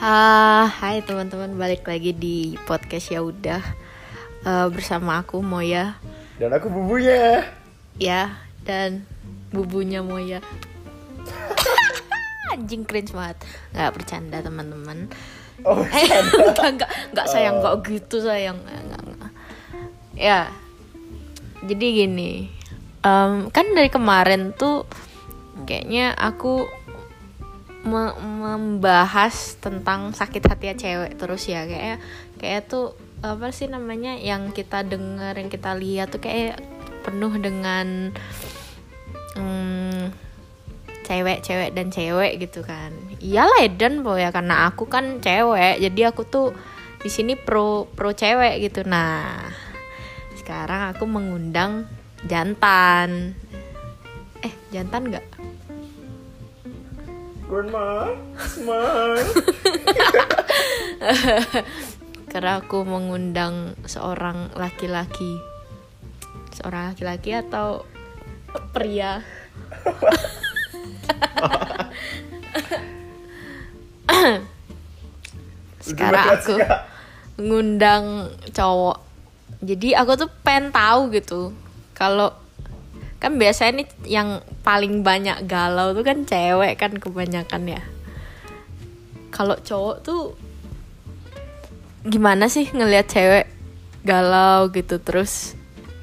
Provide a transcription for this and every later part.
Ah, hai teman-teman, balik lagi di podcast ya udah Eh, bersama aku Moya, Dan aku bubunya. ya dan bubunya Moya. Anjing cringe banget, nggak bercanda teman-teman. Oh, Eh, enggak, enggak, enggak sayang, enggak gitu sayang. Enggak, enggak. Ya, jadi gini, em, kan dari kemarin tuh kayaknya aku me- membahas tentang sakit hati cewek terus ya. Kayak kayak tuh apa sih namanya yang kita dengar yang kita lihat tuh kayak penuh dengan mm, cewek-cewek dan cewek gitu kan. Iyalah Eden po ya. Karena aku kan cewek jadi aku tuh di sini pro pro cewek gitu. Nah sekarang aku mengundang jantan. Eh jantan nggak Grandma, smile. karena aku mengundang seorang laki-laki. Seorang laki-laki atau pria? Sekarang aku ngundang cowok. Jadi aku tuh pengen tahu gitu. Kalau kan biasanya nih yang paling banyak galau tuh kan cewek kan kebanyakan ya. Kalau cowok tuh gimana sih ngelihat cewek galau gitu? Terus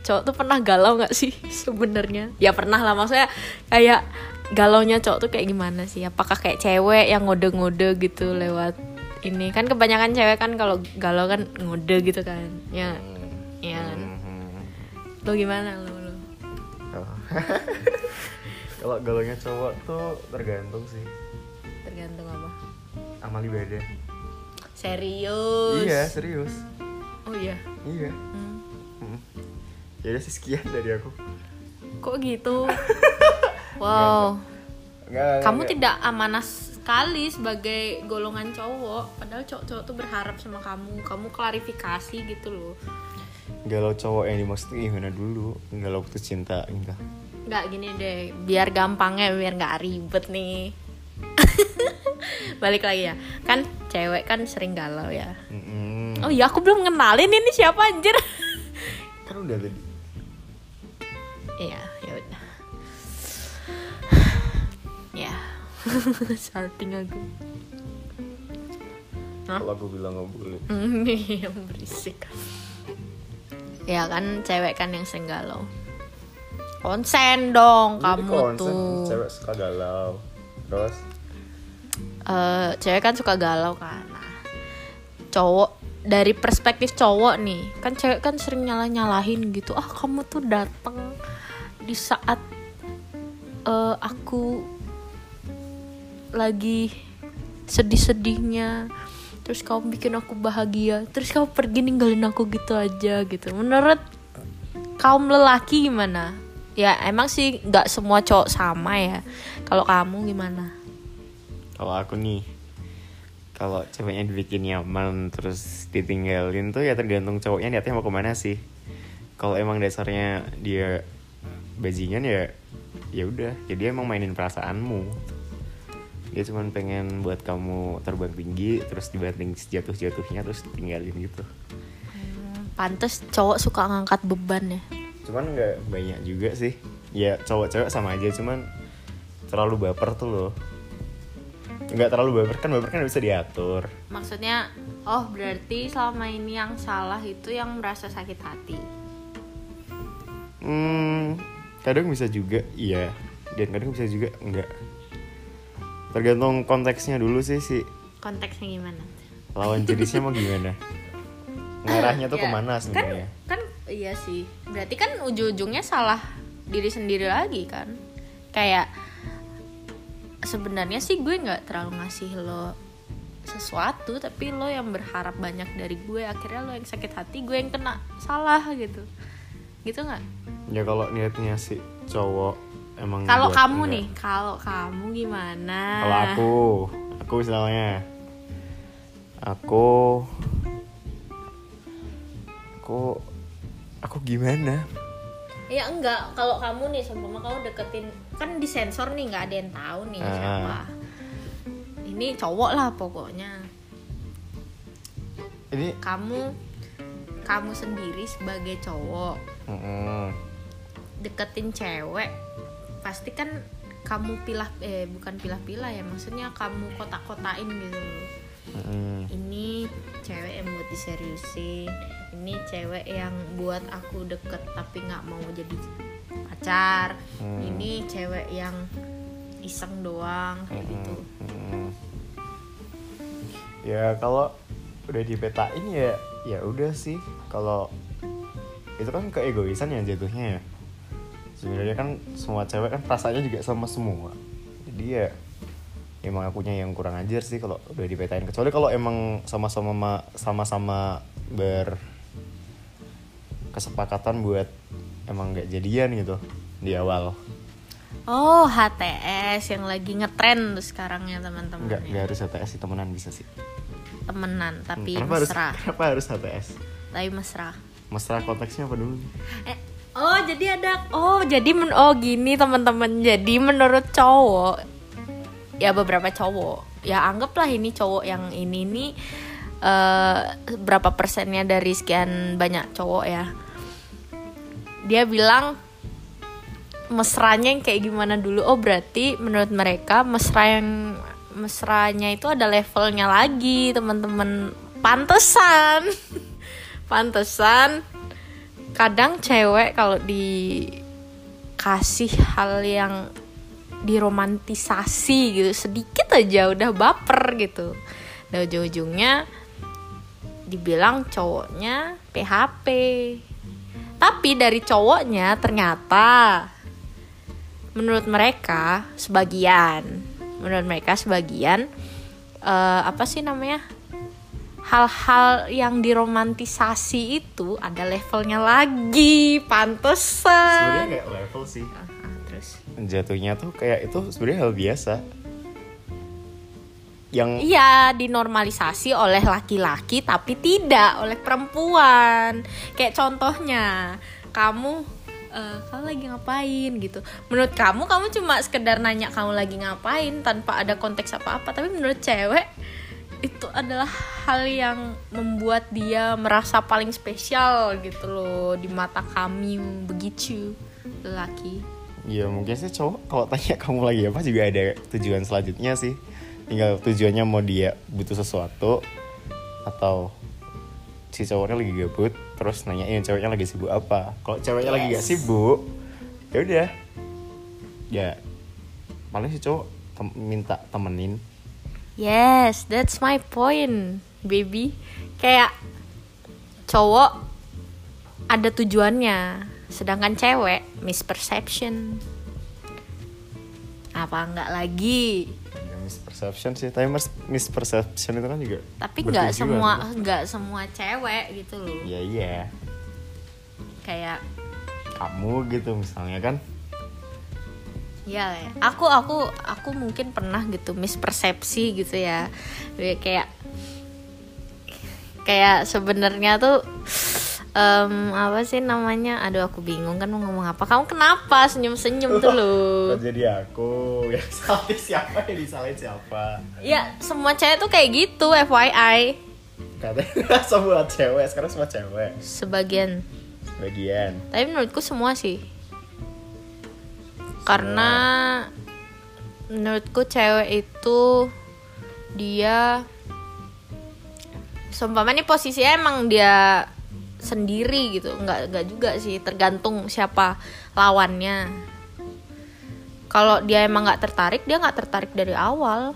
cowok tuh pernah galau nggak sih sebenarnya? Ya pernah lah maksudnya kayak galaunya cowok tuh kayak gimana sih? Apakah kayak cewek yang ngode-ngode gitu lewat ini? Kan kebanyakan cewek kan kalau galau kan ngode gitu kan. Ya ya kan? Mhm. lo gimana? Lo lo Oh. Kalau galaunya cowok tuh tergantung sih. tergantung apa Amal ibadah. serius Iya, serius. oh iya Iya. Hmm. Mhm. Ya sih sekian dari aku. kok gitu wow Enggak, kamu tidak amanah sekali sebagai golongan cowok padahal cowok-cowok tuh berharap sama kamu kamu klarifikasi gitu loh Galau cowok yang dimaksud gimana dulu? Galau putus cinta gitu. nggak gini deh biar gampangnya biar nggak ribet nih balik lagi ya kan cewek kan sering galau ya Mhm. oh iya aku belum kenalin ini siapa anjir Kan udah tadi. iya ya udah ya starting aku Hah? Kalau aku bilang nggak boleh. Ini yang berisik. Ya kan cewek kan yang sering galau. Konsen dong Jadi kamu konsen, tuh. Cewek suka galau. Terus Eh, cewek kan suka galau kan. Nah, cowok dari perspektif cowok nih, kan cewek kan sering nyalah-nyalahin gitu. Ah, kamu tuh datang di saat eh, aku lagi sedih-sedihnya. Terus kamu bikin aku bahagia. Terus kamu pergi ninggalin aku gitu aja gitu. Menurut kaum lelaki gimana? Ya emang sih nggak semua cowok sama ya. Kalau kamu gimana? kalau aku nih kalau ceweknya dibikin nyaman terus ditinggalin tuh ya tergantung cowoknya niatnya mau ke mana sih kalau emang dasarnya dia bajingan ya ya udah jadi emang mainin perasaanmu dia cuma pengen buat kamu terbang tinggi terus dibanting jatuh jatuhnya terus tinggalin gitu Pantes cowok suka ngangkat beban ya. cuman nggak banyak juga sih ya cowok-cowok sama aja cuman terlalu baper tuh loh nggak terlalu baper kan baper kan bisa diatur Maksudnya, oh berarti selama ini yang salah itu yang merasa sakit hati. Hmm, kadang bisa juga iya, dan kadang bisa juga enggak. Tergantung konteksnya dulu sih si Konteksnya gimana? lawan jenisnya mau gimana. Ngarahnya tuh Ya, ke mana sebenarnya? Kan, kan iya sih. Berarti kan ujung-ujungnya salah diri sendiri lagi kan. Kayak sebenarnya sih gue nggak terlalu ngasih lo sesuatu tapi lo yang berharap banyak dari gue akhirnya lo yang sakit hati gue yang kena salah gitu gitu nggak Ya kalau niatnya si cowok emang kalau kamu enggak. nih kalau kamu gimana Kalau aku, aku misalnya aku aku aku gimana? Ya enggak, kalau kamu nih seumpama kamu deketin kan disensor nih nggak ada yang tahu nih Ah. siapa. Ini cowok lah pokoknya. ini kamu kamu sendiri sebagai cowok Mm-mm. deketin cewek pasti kan kamu pilah eh bukan pilah-pilah ya maksudnya kamu kotak-kotain gitu loh. Mm-mm. ini cewek yang buat diseriusin ini cewek yang buat aku deket tapi nggak mau jadi pacar Hmm. ini cewek yang iseng doang kayak gitu Mm-mm. ya kalau udah dipetain ya ya udah sih kalau itu kan keegoisan yang jatuhnya ya sebenarnya kan semua cewek kan perasaannya juga sama semua. Jadi ya emang akunya yang kurang ajar sih kalau udah dipetain kecuali kalau emang sama-sama ma- sama-sama ber kesepakatan buat emang nggak jadian gitu di awal. Oh HTS yang lagi ngetren tuh sekarang ya teman-teman nggak ya. nggak harus HTS sih temenan bisa sih. Temenan tapi kenapa harus mesra. kenapa harus HTS tapi mesra. Mesra konteksnya apa dulu? Eh, oh jadi ada oh jadi men oh gini teman-teman. Jadi menurut cowok ya beberapa cowok. Ya anggaplah ini cowok yang ini nih eh, berapa persennya dari sekian banyak cowok ya. Dia bilang mesranya yang kayak gimana dulu. Oh berarti menurut mereka mesra yang mesranya itu ada levelnya lagi teman-teman. Pantesan. Pantesan kadang cewek kalau dikasih hal yang diromantisasi gitu sedikit aja udah baper gitu. Dan ujung-ujungnya dibilang cowoknya PHP tapi dari cowoknya ternyata menurut mereka sebagian menurut mereka sebagian eh, apa sih namanya hal-hal yang diromantisasi itu ada levelnya lagi. Pantesan. Sebenarnya kayak level sih. Ah, ah, terus? Jatuhnya tuh kayak itu sebenarnya hal biasa. Yang Iya, dinormalisasi oleh laki-laki tapi tidak oleh perempuan. Kayak contohnya, kamu eh, kamu lagi ngapain gitu. Menurut kamu kamu cuma sekedar nanya kamu lagi ngapain tanpa ada konteks apa-apa, tapi menurut cewek itu adalah hal yang membuat dia merasa paling spesial gitu loh di mata kami begitu lelaki. ya mungkin sih cowok kalau tanya kamu lagi apa juga ada tujuan selanjutnya sih tinggal tujuannya mau dia butuh sesuatu atau si cowoknya lagi gabut terus nanyain ceweknya lagi sibuk apa kalau ceweknya lagi gak Yes. sibuk ya udah ya paling si cowok tem- minta temenin Yes, that's my point, baby. Kayak cowok ada tujuannya, sedangkan cewek misperception. Apa enggak lagi? ya, misperception sih tapi mis- misperception itu kan juga Tapi enggak semua enggak semua cewek gitu loh. ya iya Kayak kamu gitu misalnya kan ya ya. aku aku aku mungkin pernah gitu mispersepsi gitu ya. Kayak kayak sebenarnya tuh em, apa sih namanya? Aduh aku bingung kan mau ngomong apa. Kamu kenapa senyum senyum tuh lo Kok jadi aku. Yang salah siapa? Yang disalahin siapa? Ya semua cewek tuh kayak gitu FYI katanya semua cewek. Sekarang semua cewek. Sebagian. Bagian tapi menurutku semua sih karena menurutku cewek itu dia seumpama nih posisinya emang dia sendiri gitu. Nggak nggak juga sih tergantung siapa lawannya. Kalau dia emang nggak tertarik dia nggak tertarik dari awal.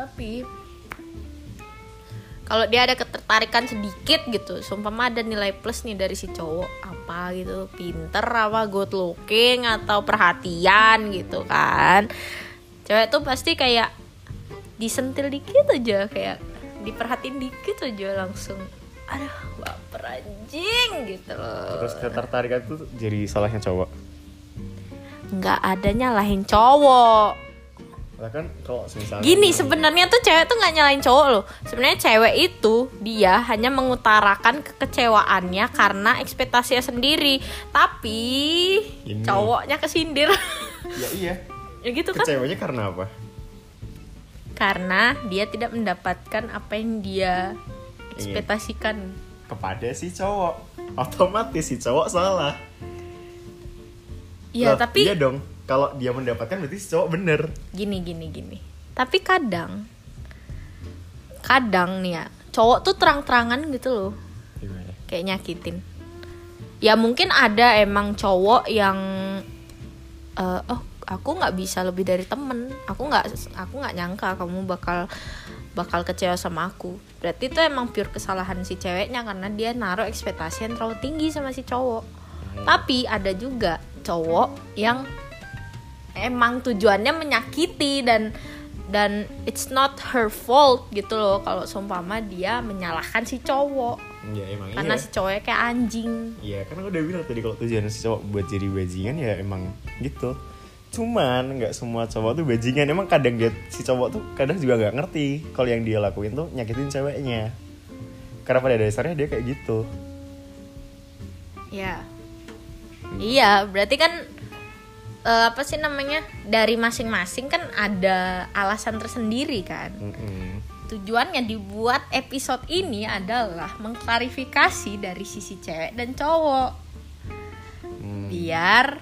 Tapi kalau dia ada ketertarikan sedikit gitu sumpah ada nilai plus nih dari si cowok apa gitu pinter apa good looking atau perhatian gitu kan. Cewek tuh pasti kayak disentil dikit aja kayak diperhatiin dikit aja langsung. Aduh baper anjing gitu loh. Terus ketertarikan itu jadi salahnya cowok? Nggak ada nyalahin cowok kan kalau misalnya Gini sebenarnya tuh cewek tuh nggak nyalain cowok loh. Sebenarnya cewek itu dia hanya mengutarakan kekecewaannya karena ekspektasinya sendiri. Tapi Ini. cowoknya kesindir. ya iya ya gitu kan? kecewanya karena apa Karena dia tidak mendapatkan apa yang dia ekspektasikan kepada si cowok otomatis si cowok salah Iya tapi iya dong kalau dia mendapatkan berarti si cowok bener. Gini gini gini. Tapi kadang kadang nih ya cowok tuh terang-terangan gitu loh. Gimana? Kayak nyakitin. Ya mungkin ada emang cowok yang eh, oh aku nggak bisa lebih dari temen. Aku nggak aku nggak nyangka kamu bakal bakal kecewa sama aku. Berarti itu emang pure kesalahan si ceweknya karena dia naruh ekspektasi yang terlalu tinggi sama si cowok. Tapi ada juga cowok yang emang tujuannya menyakiti dan dan it's not her fault gitu loh kalau seumpama dia menyalahkan si cowok ya emang karena iya si cowoknya kayak anjing Iya, karena udah bilang tadi kalau tujuan si cowok buat jadi bajingan ya emang gitu. Cuman nggak semua cowok tuh bajingan. Emang kadang dia, si cowok tuh kadang juga nggak ngerti kalau yang dia lakuin tuh nyakitin ceweknya. Karena pada dasarnya dia kayak gitu. Ya. Iya, berarti kan eh, apa sih namanya? Dari masing-masing kan ada alasan tersendiri kan. Mm-mm. Tujuannya dibuat episode ini adalah mengklarifikasi dari sisi cewek dan cowok. Hmm. Biar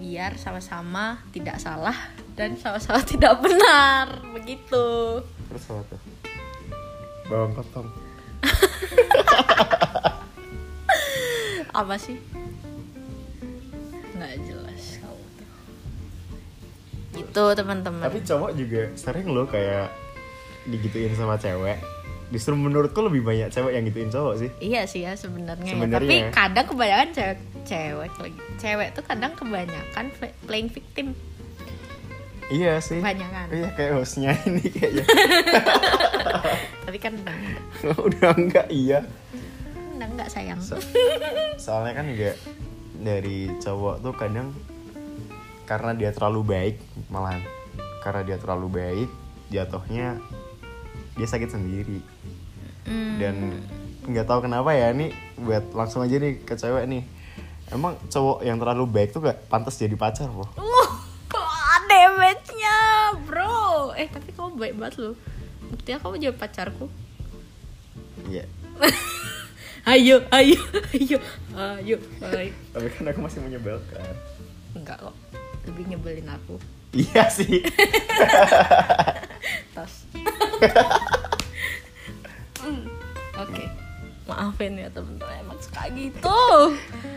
biar sama-sama tidak salah dan sama-sama tidak benar. Begitu. Terus apa tuh? Bawang potong. Apa sih? Nggak jelas kamu tuh. Gitu, teman-teman. Tapi cowok juga sering loh kayak digituin sama cewek. Justru menurutku lebih banyak cewek yang gituin cowok sih. Iya sih ya sebenarnya. ya. Tapi ya. kadang kebanyakan cewek cewek lagi. Cewek tuh kadang kebanyakan pl- playing victim. Iya sih. Kebanyakan. Iya kayak hostnya ini kayaknya. Tapi kan udah udah enggak iya. udah enggak sayang. So- soalnya kan juga dari cowok tuh kadang karena dia terlalu baik malahan karena dia terlalu baik jatuhnya dia sakit sendiri Hmm, dan nggak tahu kenapa ya ini buat langsung aja nih ke cewek nih emang cowok yang terlalu baik tuh gak pantas jadi pacar loh Uh, damage-nya, bro. Eh, tapi kamu baik banget loh. Buktinya kamu jadi pacarku. iya Ayo, ayo, ayo, ayo, ayo. tapi kan aku masih menyebalkan Enggak kok. Lebih nyebelin aku. iya sih. Tas. Hmm, oke. Maafin ya temen-temen emang suka gitu.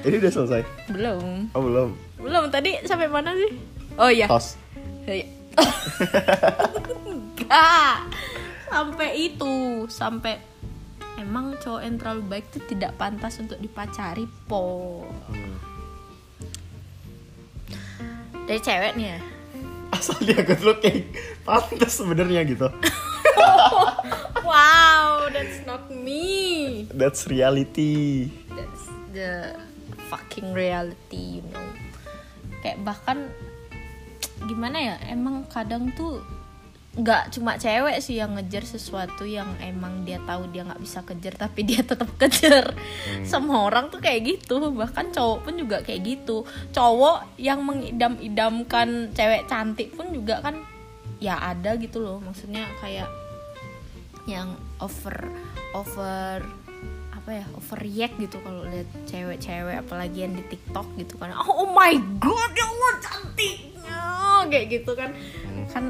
Ini udah selesai? Belum. Oh belum. Belum. Tadi sampai mana sih? Oh iya. Tos Iya. enggak. Sampai itu. Sampai emang cowok yang terlalu baik itu tidak pantas untuk dipacari po. Hmm. dari cewek nih ya? Asal dia good looking pantas sebenarnya gitu. Wow that's not me. That's reality. That's the fucking reality you know. Kayak bahkan gimana ya emang kadang tuh nggak cuma cewek sih yang ngejar sesuatu yang emang dia tahu dia nggak bisa kejar tapi dia tetap kejar. Semua orang tuh kayak gitu bahkan cowok pun juga kayak gitu. Cowok yang mengidam-idamkan cewek cantik pun juga kan ya ada gitu loh. Maksudnya kayak yang over over apa ya overreact gitu kalau lihat cewek-cewek apalagi yang di TikTok gitu kan. Oh my god ya Allah cantiknya kayak gitu kan. Kan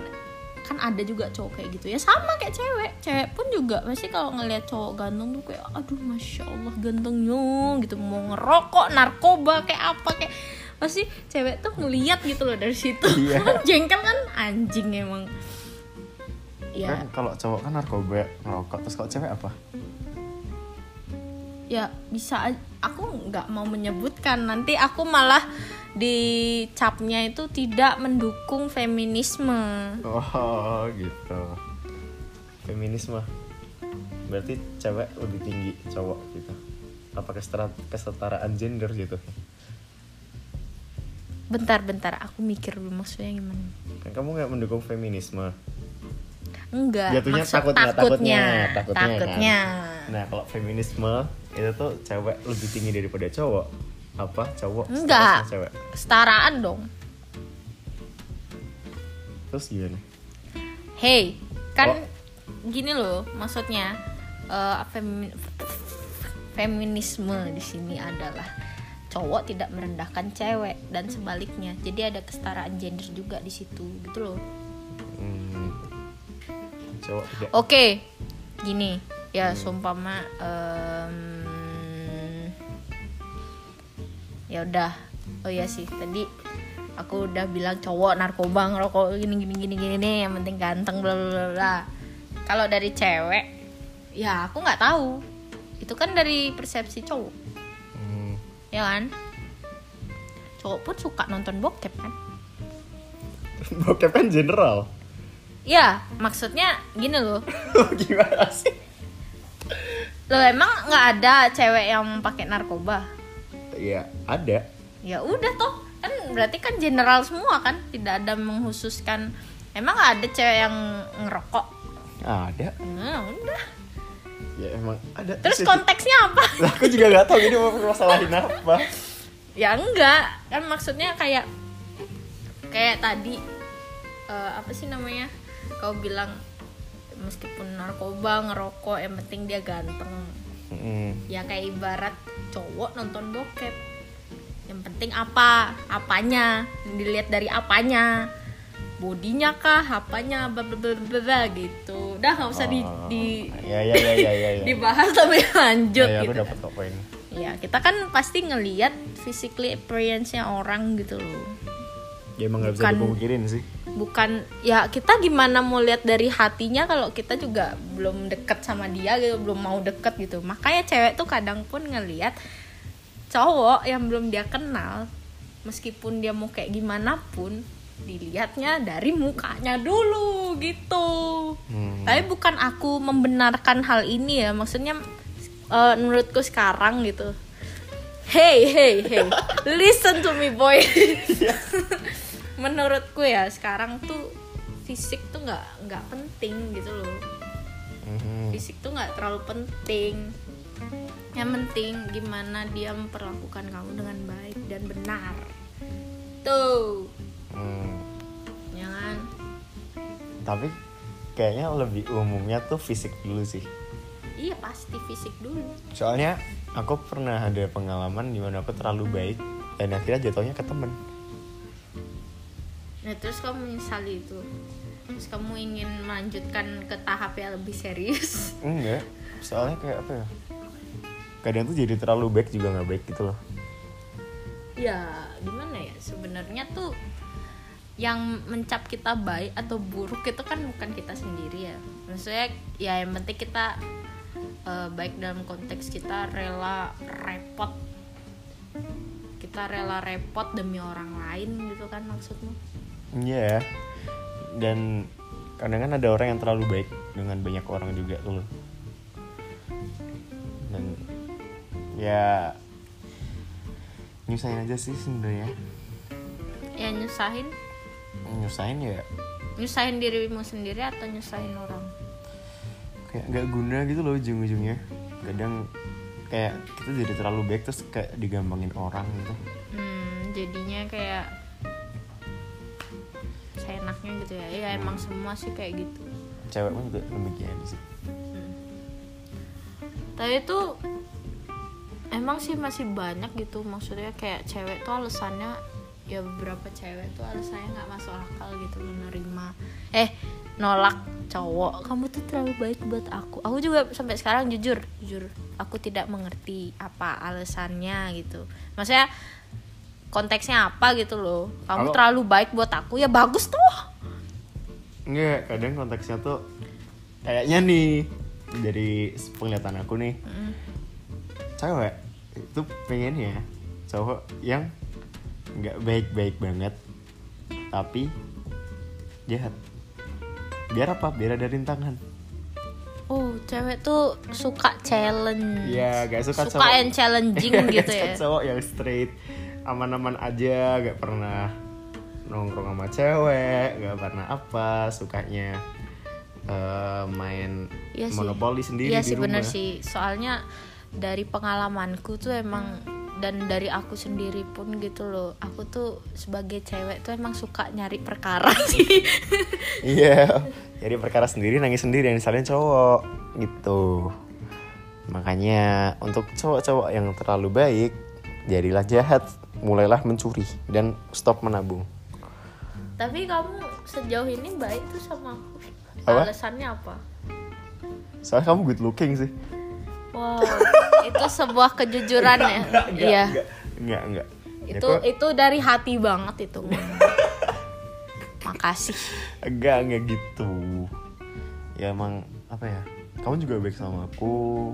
kan ada juga cowok kayak gitu ya. Sama kayak cewek. Cewek pun juga pasti kalau ngelihat cowok ganteng tuh kayak aduh masya Allah gantengnya gitu. Mau ngerokok narkoba kayak apa kayak. Pasti cewek tuh ngeliat gitu loh dari situ. Iya. jengkel kan? Anjing emang. Ya. Kan kalau cowok kan narkoba ngerokok. Terus kalau cewek apa? Ya bisa aku nggak mau menyebutkan. Nanti aku malah di capnya itu tidak mendukung feminisme. Oh gitu. Feminisme. Berarti cewek lebih tinggi cowok gitu. Apa kesetara- kesetaraan gender gitu? Bentar-bentar aku mikir dulu maksudnya gimana. Kan kamu nggak mendukung feminisme? Enggak. Jatuhnya maksud takutnya, takutnya, takutnya. takutnya, kan? takutnya. nah kalau feminisme itu tuh cewek lebih tinggi daripada cowok apa cowok Enggak. cewek kesetaraan dong terus gimana hey kan Oh. gini loh maksudnya eh, femi- feminisme di sini adalah cowok tidak merendahkan cewek dan sebaliknya. Jadi ada kesetaraan gender juga di situ gitu loh. Hmm. Cowok tidak. Oke, gini ya sumpama em, ya udah. Oh iya sih tadi aku udah bilang cowok narkoba ngerokok gini gini gini gini nih yang penting ganteng bla bla bla, bla. Kalau dari cewek ya aku nggak tahu. Itu kan dari persepsi cowok, Hmm. ya kan? Cowok pun suka nonton bokep kan? Bokep kan general. Ya, maksudnya gini loh. Gimana sih? Lo emang nggak ada cewek yang pakai narkoba? Iya, ada. ya udah toh kan berarti kan general semua kan tidak ada menghususkan emang nggak ada cewek yang ngerokok Ada. nah, udah Ya emang ada. terus Sih, konteksnya apa Lah, aku juga gak tahu ini mau masalahin apa. ya enggak kan maksudnya kayak kayak tadi eh, apa sih namanya kau bilang meskipun narkoba ngerokok yang penting dia ganteng Hmm. ya kayak ibarat cowok nonton bokep. Yang penting apa? Apanya? Dilihat dari apanya? Bodinya kah? Apanya? Bla bla bla bla, bla, gitu. Udah nggak usah di, Oh, di Ya ya ya ya ya. ya. dibahas tapi lanjut Ya, ya, gitu. dapat ya kita kan pasti ngelihat physically appearance-nya orang gitu loh Ya emang gak bisa dipungkirin sih. bukan ya kita gimana mau lihat dari hatinya kalau kita juga belum deket sama dia gitu belum mau deket gitu makanya cewek tuh kadang pun ngelihat cowok yang belum dia kenal meskipun dia mau kayak gimana pun dilihatnya dari mukanya dulu gitu Hmm. tapi bukan aku membenarkan hal ini ya maksudnya eh, menurutku sekarang gitu hey hey hey listen to me boy menurutku ya sekarang tuh fisik tuh nggak nggak penting gitu loh Mhm. fisik tuh nggak terlalu penting yang penting gimana dia memperlakukan kamu dengan baik dan benar tuh Hmm. ya kan Tapi kayaknya lebih umumnya tuh fisik dulu sih. iya pasti fisik dulu Soalnya aku pernah ada pengalaman di mana aku terlalu baik dan akhirnya jatuhnya ke temen. Nah terus kamu menyesali itu? Terus kamu ingin melanjutkan ke tahap yang lebih serius? Enggak, soalnya kayak apa ya? Kadang tuh jadi terlalu baik juga nggak baik gitu loh. ya gimana ya? Sebenarnya tuh yang mencap kita baik atau buruk itu kan bukan kita sendiri ya. Maksudnya ya yang penting kita eh, baik dalam konteks kita rela repot. Kita rela repot demi orang lain gitu kan maksudmu Iya. Dan kadang kan ada orang yang terlalu baik dengan banyak orang juga tuh loh. Dan ya nyusahin aja sih sebenarnya. ya nyusahin Nyusahin ya nyusahin dirimu sendiri atau nyusahin orang kayak nggak guna gitu loh ujung-ujungnya. Kadang kayak kita jadi terlalu baik terus kayak digampangin orang gitu. hmm, jadinya kayak seenaknya gitu ya. Ya emang semua sih kayak gitu. Cewek pun juga demikian sih. tapi itu emang sih masih banyak gitu. Maksudnya kayak cewek tuh alasannya ya beberapa cewek tuh alasannya nggak masuk akal gitu menerima. Eh nolak cowok. Kamu tuh terlalu baik buat aku. Aku juga sampai sekarang jujur jujur. Aku tidak mengerti apa alasannya gitu. Maksudnya konteksnya apa gitu loh. Kamu Kalau- terlalu baik buat aku ya bagus tuh. Enggak, kadang konteksnya tuh kayaknya nih dari penglihatan aku nih Mm. cewek itu pengennya cowok yang nggak baik-baik banget tapi jahat. Biar apa? Biar ada rintangan. Oh cewek tuh suka challenge. Iya, gak suka suka cowok. yang challenging Gak gitu suka ya cowok yang straight aman-aman aja gak pernah nongkrong sama cewek gak pernah apa sukanya eh, main Iya sih. monopoli sendiri Iya di sih rumah bener sih. Soalnya dari pengalamanku tuh emang dan dari aku sendiri pun gitu loh. Aku tuh sebagai cewek tuh emang suka nyari perkara sih. iya jadi perkara sendiri nangis sendiri yang disalin cowok gitu Makanya untuk cowok-cowok yang terlalu baik, jadilah jahat, mulailah mencuri dan stop menabung. Tapi kamu sejauh ini baik tuh sama aku. Apa? Alasannya apa? Soalnya kamu good looking sih. Wow, itu sebuah kejujuran ya. Iya. Enggak, enggak, enggak. Ya Itu kok- itu dari hati banget itu. Makasih. enggak, enggak gitu. Ya emang apa ya? Kamu juga baik sama aku.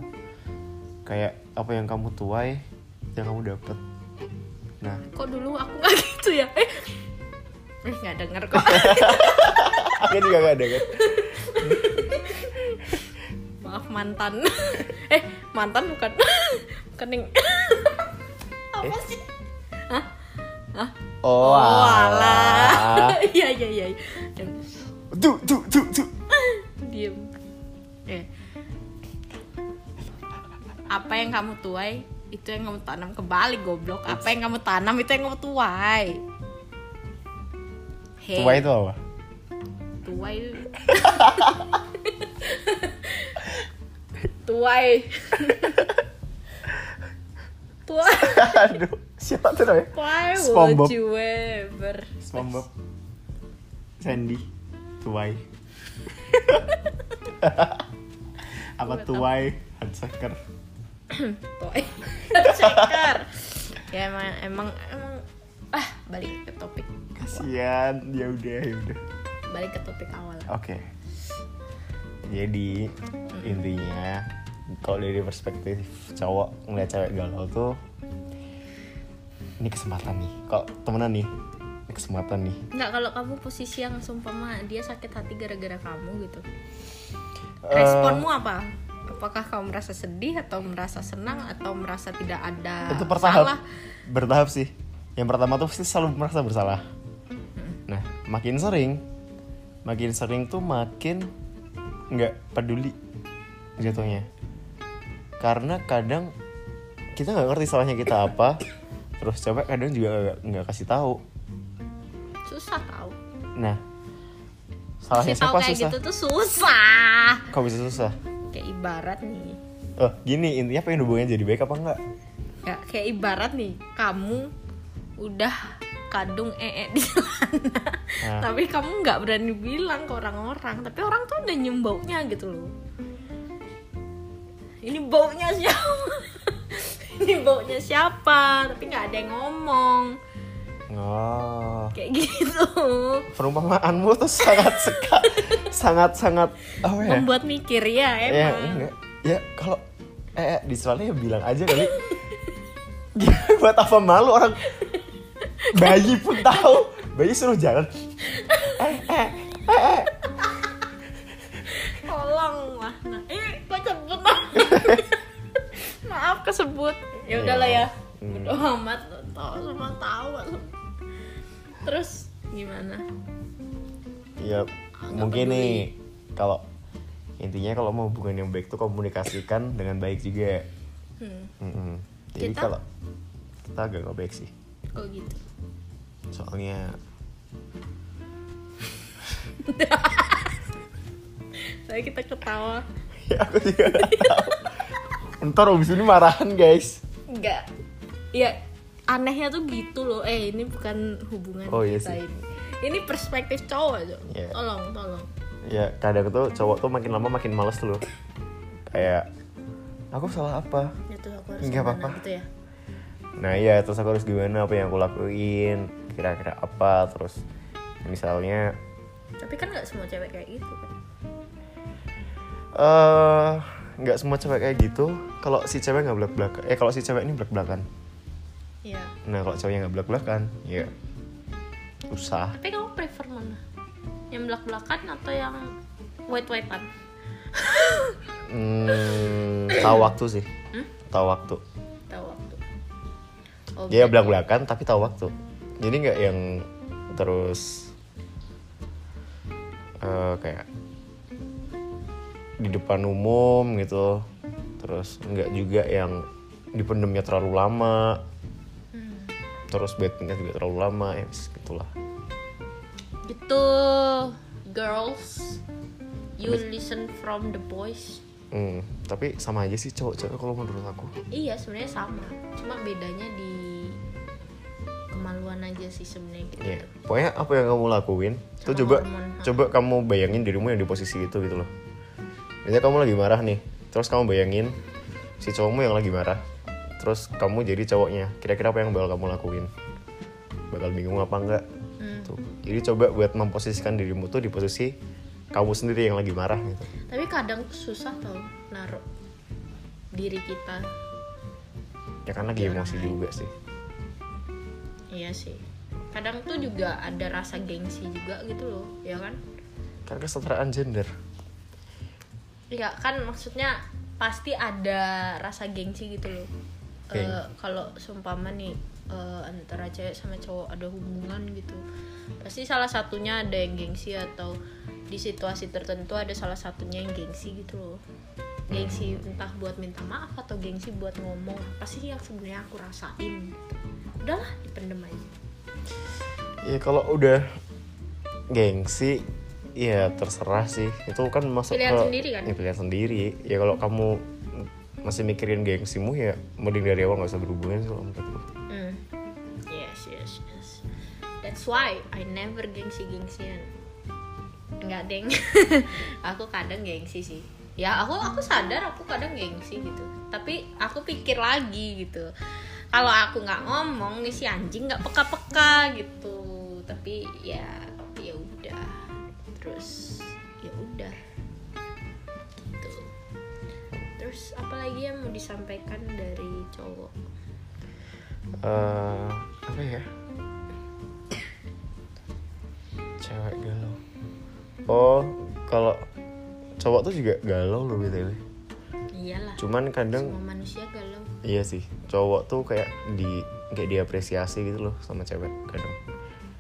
Kayak apa yang kamu tuai, yang kamu dapet. Nah, Kok dulu aku nggak gitu ya? Eh, eh nggak denger kok. aku juga gak ada kan. Maaf mantan. eh mantan bukan yang apa Eh? sih? Hah? Hah? Oh, alah. Iya iya iya. Yang Tuh, tuh, tuh, tuh. diem. Eh. Apa yang kamu tuai itu yang kamu tanam kembali goblok. Apa yang kamu tanam itu yang kamu tuai. Hey, Tua itu apa? tuai. tuai. tuai. Aduh, siapa tuh namanya? Tuai SpongeBob. SpongeBob. Sandy. Tuai. apa tuai? Handsaker. Tuai. Ceker. ya emang emang emang ah balik ke topik. Kasian, ya udah, ya udah. Balik ke topik awal. Oke. Jadi intinya kalau dari perspektif cowok ngeliat cewek galau tuh ini kesempatan nih. Kalau temenan nih, ini kesempatan nih. Enggak kalau kamu posisi yang sumpama dia sakit hati gara-gara kamu gitu. Eh, Responmu apa? Apakah kamu merasa sedih atau merasa senang atau merasa tidak ada itu bertahap. salah? bertahap sih. Yang pertama tuh pasti selalu merasa bersalah. Nah makin sering makin sering tuh makin nggak peduli jatuhnya. Karena kadang kita nggak ngerti salahnya kita apa terus coba kadang juga nggak kasih tahu. Susah tahu. nah salahnya Kasih tahu siapa kayak susah? gitu tuh susah. kok bisa susah Kayak ibarat nih. oh gini intinya pengen hubungannya jadi baik apa enggak Ya, kayak ibarat nih, kamu udah kadung ee di sana. Nah. Tapi kamu nggak berani bilang ke orang-orang, tapi orang tuh udah nyium baunya gitu loh. Ini baunya siapa? Ini baunya siapa? Tapi nggak ada yang ngomong. oh Kayak gitu. perumpamaanmu tuh sangat seka, sangat sangat apa ya Membuat mikir ya ya emang. enggak ya kalau eh di soalnya ya bilang aja kali Gila, buat apa malu orang bayi pun tahu bayi suruh jalan eh eh eh eh Tolong lah. Nah, eh, kok sebut Maaf kesebut. Ya udahlah ya. Hmm. Udah amat tahu semua tahu. Terus gimana? Mungkin nih kalau intinya kalau mau hubungan yang baik tuh komunikasikan dengan baik juga Hmm. Mm-mm. jadi Kita? kalau kita agak gak baik sih Oh gitu. soalnya Saya kita ketawa. ya aku juga gak tahu ntar abis ini marahan guys Enggak. Ya anehnya tuh gitu loh. Eh ini bukan hubungan Oh, iya kita sih. ini. Ini perspektif cowok aja. Iya. Tolong, tolong. ya kadang tuh cowok tuh makin lama makin males tuh loh kayak aku salah apa Itu aku harus Nggak apa-apa. gitu ya. nah iya terus aku harus gimana apa yang aku lakuin kira-kira apa terus misalnya Tapi kan nggak semua cewek kayak gitu kan. eh nggak semua cewek kayak gitu kalau si cewek nggak belak belakan eh kalau si cewek ini belak belakan Iya. nah kalau ceweknya nggak belak belakan ya usah Tapi kamu prefer mana? Yang belak-belakan atau yang white-whitean? hmm, tahu waktu sih Hmm? tahu waktu Tahu waktu. Oh, dia berarti- belak belakan tapi tahu waktu jadi nggak yang terus eh, kayak di depan umum gitu terus nggak juga yang dipendemnya terlalu lama. Terus bednya juga terlalu lama ya gitulah Gitu, girls. You listen from the boys. Hmm, tapi sama aja sih cowok-cowok kalau menurut aku. iya sebenarnya sama cuma bedanya di kemaluan aja sih sebenarnya gitu Iya. Pokoknya apa yang kamu lakuin, tuh Sama coba hormon. coba kamu bayangin dirimu yang di posisi itu gitu loh. Misalnya kamu lagi marah nih, terus kamu bayangin si cowokmu yang lagi marah, terus kamu jadi cowoknya. Kira-kira apa yang bakal kamu lakuin? Bakal bingung apa enggak? Hmm. Tuh. Jadi coba buat memposisikan dirimu tuh di posisi kamu sendiri yang lagi marah gitu. tapi kadang susah tau naruh diri kita Ya kan lagi emosi juga sih. iya sih kadang tuh juga ada rasa gengsi juga gitu loh ya kan Kan kesetaraan gender. Iya kan maksudnya pasti ada rasa gengsi gitu loh. Geng. Eh, kalau seumpama nih eh, antara cewek sama cowok ada hubungan gitu, pasti salah satunya ada yang gengsi atau di situasi tertentu ada salah satunya yang gengsi gitu loh. Gengsi entah buat minta maaf atau gengsi buat ngomong apa sih yang sebenarnya aku rasain. Udahlah dipendem aja. Ya kalau udah gengsi ya terserah sih. Itu kan masuk Pilihan ke sendiri kan? Ya, pilihan sendiri. Ya kalau kamu masih mikirin gengsimu ya mending dari awal nggak usah berhubungan sih menurutku. Hmm. Yes, yes, yes. That's why I never gengsi-gengsian. Enggak, Deng. aku kadang gengsi sih. Ya, aku aku sadar aku kadang gengsi gitu. Tapi aku pikir lagi gitu. Kalau aku nggak ngomong nih si anjing nggak peka-peka gitu. Tapi ya ya udah. Terus ya udah. Terus apa lagi yang mau disampaikan dari cowok? Eh, apa ya? Cewek galau. Oh, kalau cowok tuh juga galau loh btw. Iyalah. Cuman kadang Semua manusia galau. iya sih, cowok tuh kayak di kayak diapresiasi gitu loh sama cewek kadang.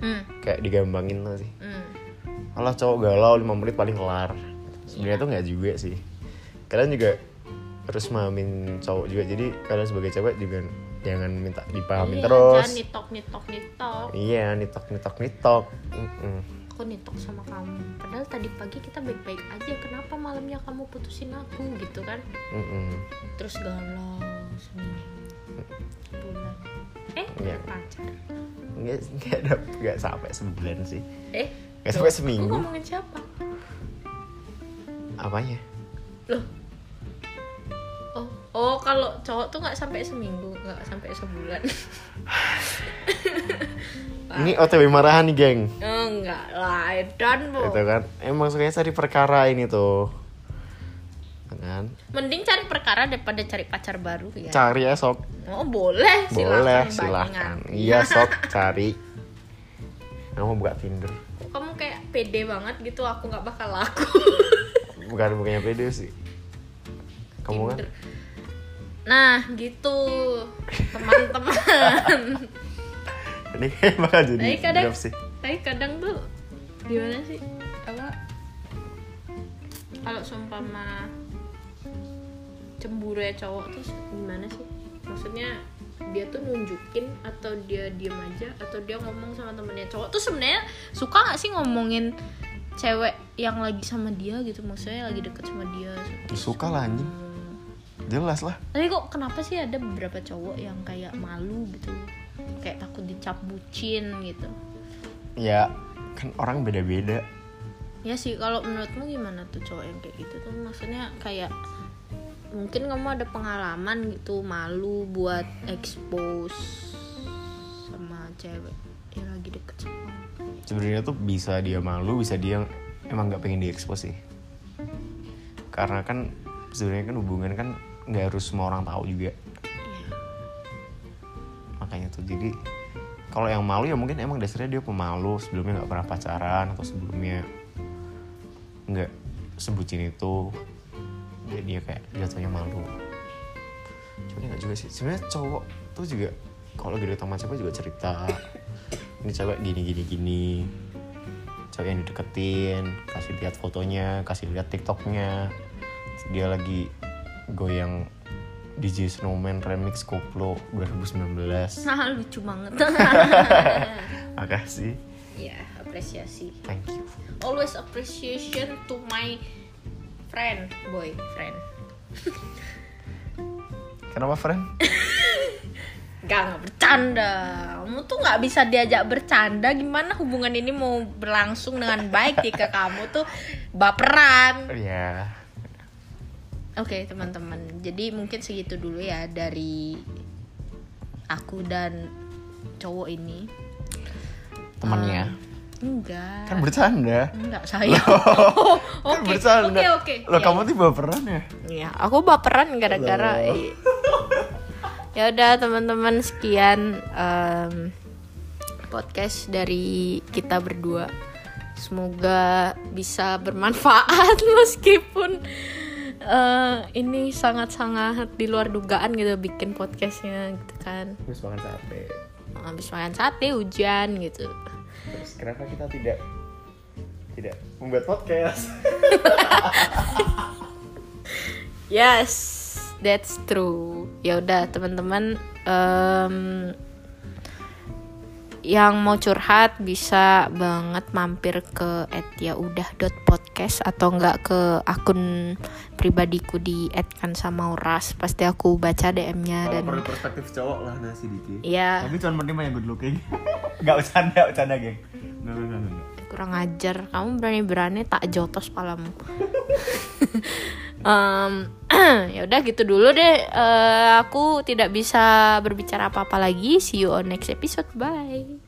Hmm. Kayak digambangin lah sih. Hmm. Alah cowok galau 5 menit paling kelar. Sebenarnya tuh nggak juga sih. Kalian juga harus memahamin cowok juga. Jadi kalian sebagai cewek juga jangan minta dipahamin Iya, terus. Jangan nitok nitok nitok. Iya, nitok nitok nitok. Mm-mm. Aku nitok sama kamu. Padahal tadi pagi kita baik baik aja. Kenapa malamnya kamu putusin aku gitu kan? Mm-mm. Terus galau seminggu bulan. Eh, Iya. pacar. Nggak nggak ada nggak sampai sebulan sih. Eh, Nggak sampai Aku seminggu. ngomongin siapa? Apanya? Loh. Oh, oh kalau cowok tuh nggak sampai seminggu, nggak sampai sebulan. Ini OTW marahan nih, geng. Enggak lah, dan bu. Itu kan. Emang sukanya cari perkara ini tuh. Kan? Mending cari perkara daripada cari pacar baru ya. Cari ya sok. Oh boleh, silakan Boleh, silahkan. Iya sok cari. Kamu buka Tinder. Kamu kayak pede banget gitu, aku nggak bakal laku. Bukan bukannya pede sih. Kamu kan Tinder. Nah gitu teman-teman. ini kayak bakal jadi Tapi kadang, sih. tapi kadang tuh gimana sih? Apa? Kalau seumpama cemburu ya cowok tuh gimana sih? Maksudnya dia tuh nunjukin atau dia diem aja atau dia ngomong sama temennya cowok tuh sebenarnya suka nggak sih ngomongin cewek yang lagi sama dia gitu maksudnya lagi deket sama dia Suka lah anjing. Jelas lah. tapi kok kenapa sih ada beberapa cowok yang kayak malu gitu kayak takut dicap bucin gitu Ya kan orang beda-beda. ya sih kalau menurutmu gimana tuh cowok yang kayak gitu tuh maksudnya kayak mungkin kamu ada pengalaman gitu malu buat expose sama cewek yang lagi deket sama. Sebenarnya tuh bisa dia malu, bisa dia emang nggak pengen diekspos sih. Karena kan sebenarnya kan hubungan kan nggak harus semua orang tahu juga. Iya. Makanya tuh jadi kalau yang malu ya mungkin emang dasarnya dia pemalu sebelumnya nggak pernah pacaran atau sebelumnya nggak sebutin itu jadi dia kayak jatuhnya malu cuman nggak juga sih sebenarnya cowok tuh juga kalau deket sama cewek juga cerita ini cewek gini gini gini cewek yang dideketin kasih lihat fotonya kasih lihat tiktoknya dia lagi goyang DJ Snowman remix Koplo 2019 nah lucu banget makasih ya apresiasi thank you always appreciation to my friend boy friend Kenapa friend? Gak, nggak bercanda. Kamu tuh nggak bisa diajak bercanda. Gimana hubungan ini mau berlangsung dengan baik jika kamu tuh baperan? Iya. Oke teman-teman, jadi mungkin segitu dulu ya dari aku dan cowok ini. Temannya. Enggak. Kan bercanda. Enggak saya. Loh, Oh, kan oke. bercanda. Oke oke. Lo Iya, kamu tuh baperan ya? Iya, aku baperan gara-gara Loh. ya udah teman-teman sekian em, podcast dari kita berdua. Semoga bisa bermanfaat meskipun eh, ini sangat-sangat di luar dugaan gitu bikin podcastnya gitu kan. Terus makan sate. Habis makan sate hujan gitu. Terus kenapa kita tidak tidak membuat podcast? Yes, that's true. Ya udah teman-teman em, yang mau curhat bisa banget mampir ke @yaudah.podcast atau enggak ke akun pribadiku di @kansamauras. Pasti aku baca DM-nya dan perlu perspektif cowok lah nasi dikit. ya Tapi cuma penting yang good looking. Gak bercanda, bercanda geng. Nggak, nggak, nggak, nggak. kurang ajar. Kamu berani-berani tak jotos palamu. Em, ya udah gitu dulu deh. Eh, aku tidak bisa berbicara apa-apa lagi. See you on next episode. Bye.